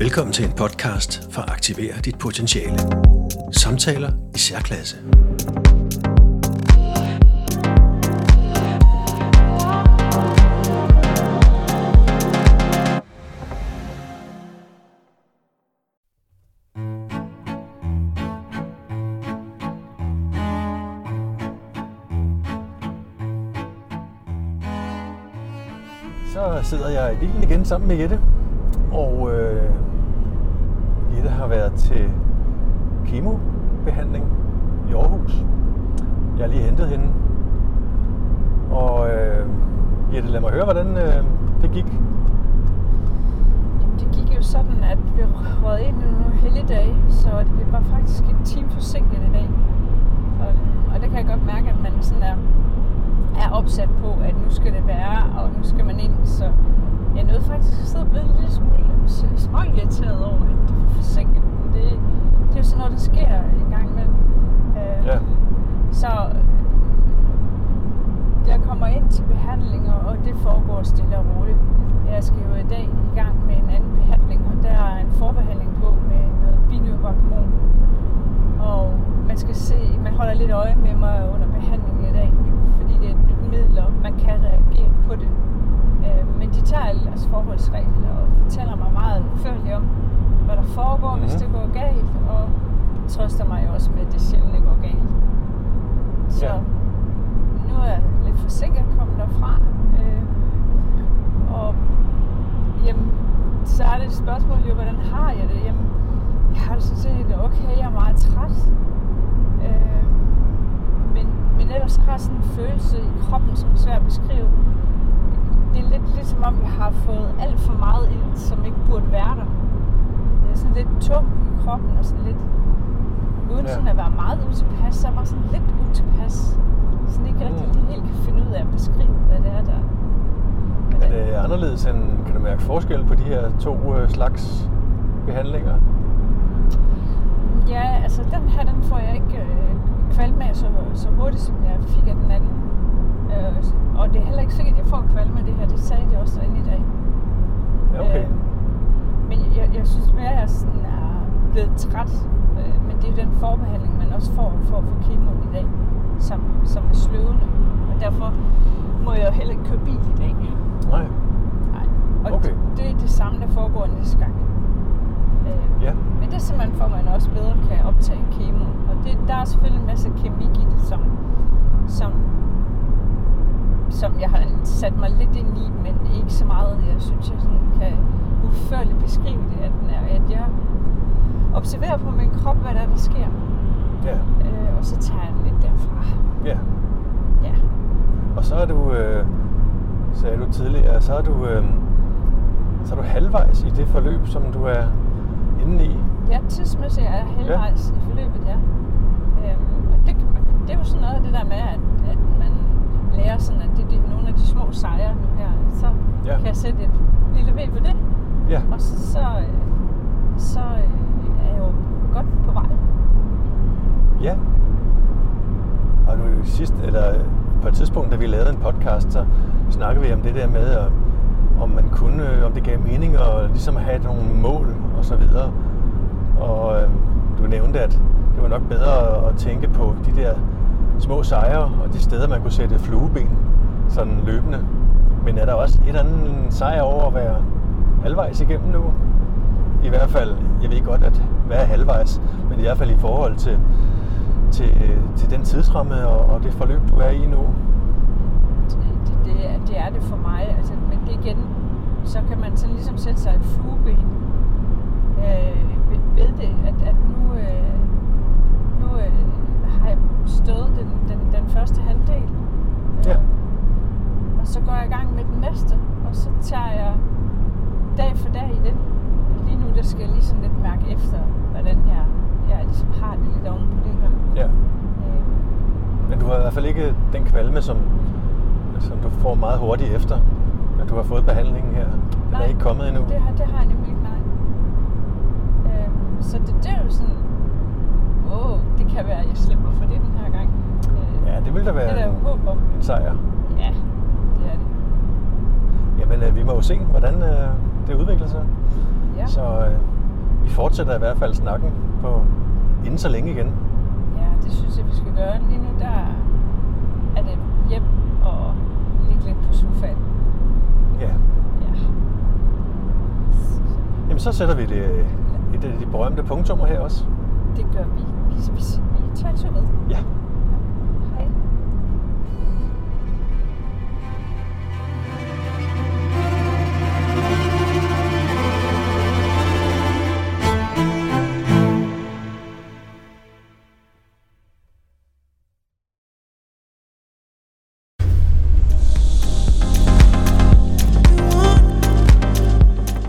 Velkommen til en podcast for at aktivere dit potentiale. Samtaler i særklasse. Så sidder jeg i bilen igen sammen med Jette, og øh, Jette har været til kemobehandling i Aarhus. Jeg har lige hentet hende, og øh, Jette, lad mig høre, hvordan øh, det gik. Jamen, det gik jo sådan, at vi rød ind i nogle helligdage, så det var faktisk en time forsinket i dag. Og, og det kan jeg godt mærke, at man sådan er, er opsat på, at nu skal det være, og nu skal man ind. Så jeg nåede faktisk at sidde og blive en lille smule småirriteret over, at det var forsinket. Det, det er jo sådan noget, der sker en gang imellem. Øh, Ja. Så jeg kommer ind til behandling, og- det foregår stille og roligt. Jeg skal jo i dag i gang med en anden behandling, og der er en forbehandling på med noget binyrehormon. Og man skal se, man holder lidt øje med mig under behandlingen i dag, fordi det er et nyt middel, og man kan reagere på det. Øh, Men de tager alle deres forholdsregler og fortæller mig meget udførligt om, hvad der foregår, mm-hmm. hvis Mhm. det går galt, og trøster mig jo også med, at det sjældent ikke går galt. Så Ja. nu er jeg lidt forsinket kommet derfra. Øh, og jamen, så er det et spørgsmål jo, hvordan har jeg det? Jamen, jeg har det sådan set okay, jeg er meget træt. Øh, men, men ellers har jeg sådan en følelse i kroppen, som er svær at beskrive. Det er lidt ligesom om, jeg har fået alt for meget ind, som ikke burde være der. Det er sådan lidt tung i kroppen og sådan lidt uden Ja. sådan at være meget utilpas, så er jeg bare sådan lidt utilpas. Sådan ikke rigtig Mm. lige helt kan finde ud af at beskrive, hvad det er, der... Er det anderledes end, kan du mærke forskel på de her to øh, slags behandlinger? Ja, altså den her, den får jeg ikke øh, kvalme af så, så hurtigt, som jeg fik af den anden. Øh, og det er heller ikke sikkert, at jeg får kvalme af det her. Det sagde de også derinde i dag. Ja, okay. Øh, men jeg, jeg synes mere, at jeg sådan er blevet træt. Øh, men det er jo den forbehandling, man også får for at få kemoen i dag, som, som er sløvende. Og derfor må jeg jo heller ikke køre bil i dag. Nej. Nej. Og Okay. det, det er det samme, der foregår næste gang. Øh, Ja. Men det er simpelthen for, at man også bedre kan optage kemo. Og det, der er selvfølgelig en masse kemik i det, som, som, som jeg har sat mig lidt ind i, men ikke så meget. Jeg synes, jeg sådan kan udførligt beskrive det, at, den er, at jeg observerer på min krop, hvad der er, der sker. Ja. Øh, og så tager jeg den lidt derfra. ja. Ja. Og så er du, øh, sagde du tidligere, så er du, øh, så er du halvvejs i det forløb, som du er inde i. Ja, tidsmæssigt er jeg halvvejs ja. i forløbet, ja. Øhm, det, det er jo sådan noget af det der med, at, at man lærer sådan, at det er nogle af de små sejre nu her. Så Ja. kan jeg sætte et lille V på det, Ja. og så, så, øh, så øh, er jeg jo godt på vej. Ja. Og nu sidst, eller på et tidspunkt, da vi lavede en podcast, så snakkede vi om det der med, om- man kunne, øh, om det gav mening at ligesom have nogle mål og så videre. Og øh, du nævnte, at det var nok bedre at tænke på de der små sejre og de steder, man kunne sætte flueben sådan løbende. Men er der også et eller andet sejr over at være halvvejs igennem nu? I hvert fald, jeg ved godt, at hvad er halvvejs, men i hvert fald i forhold til, til, til den tidsramme og, og det forløb, du er i nu. Det, det, det, er, det for mig. Altså, men det igen, så kan man sådan ligesom sætte sig et flueben øh, ved, ved det, at, at nu, øh, nu øh, har jeg stået den, den, den første halvdel. Ja. og så går jeg i gang med den næste, og så tager jeg dag for dag i den. Lige nu der skal jeg lige sådan lidt mærke efter, hvordan jeg, jeg ligesom har det lidt oven på det her. Ja. Øh, Men du har i hvert fald ikke den kvalme, som, som du får meget hurtigt efter, at du har fået behandlingen her. Den er ikke kommet endnu. Det har, det har jeg nemlig ikke, nej. Øhm, så det, det er jo sådan, åh, det kan være, at jeg slipper for det den her gang. Øh, Ja, det vil da være Det er der en, håb om. en sejr. Ja, det er det. Jamen, øh, vi må jo se, hvordan øh, det udvikler sig. Ja. Så øh, fortsætter i hvert fald snakken på inden så længe igen. Ja, det synes jeg, vi skal gøre. Lige nu, der er det hjem og ligge lidt på sofaen. Ja. Ja. Jamen så sætter vi det, et af de berømte punktummer her også. Det gør vi. Vi, vi, vi tager en tur med. Ja.